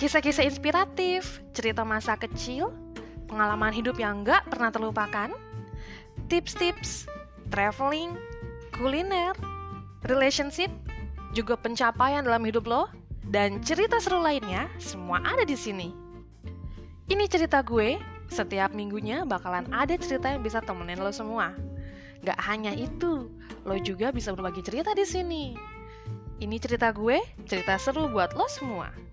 Kisah-kisah inspiratif, cerita masa kecil, pengalaman hidup yang nggak pernah terlupakan, tips-tips, traveling, kuliner, relationship, juga pencapaian dalam hidup lo, dan cerita seru lainnya semua ada di sini. Ini cerita gue, setiap minggunya bakalan ada cerita yang bisa temenin lo semua. Gak hanya itu, lo juga bisa berbagi cerita di sini. Ini cerita gue, cerita seru buat lo semua.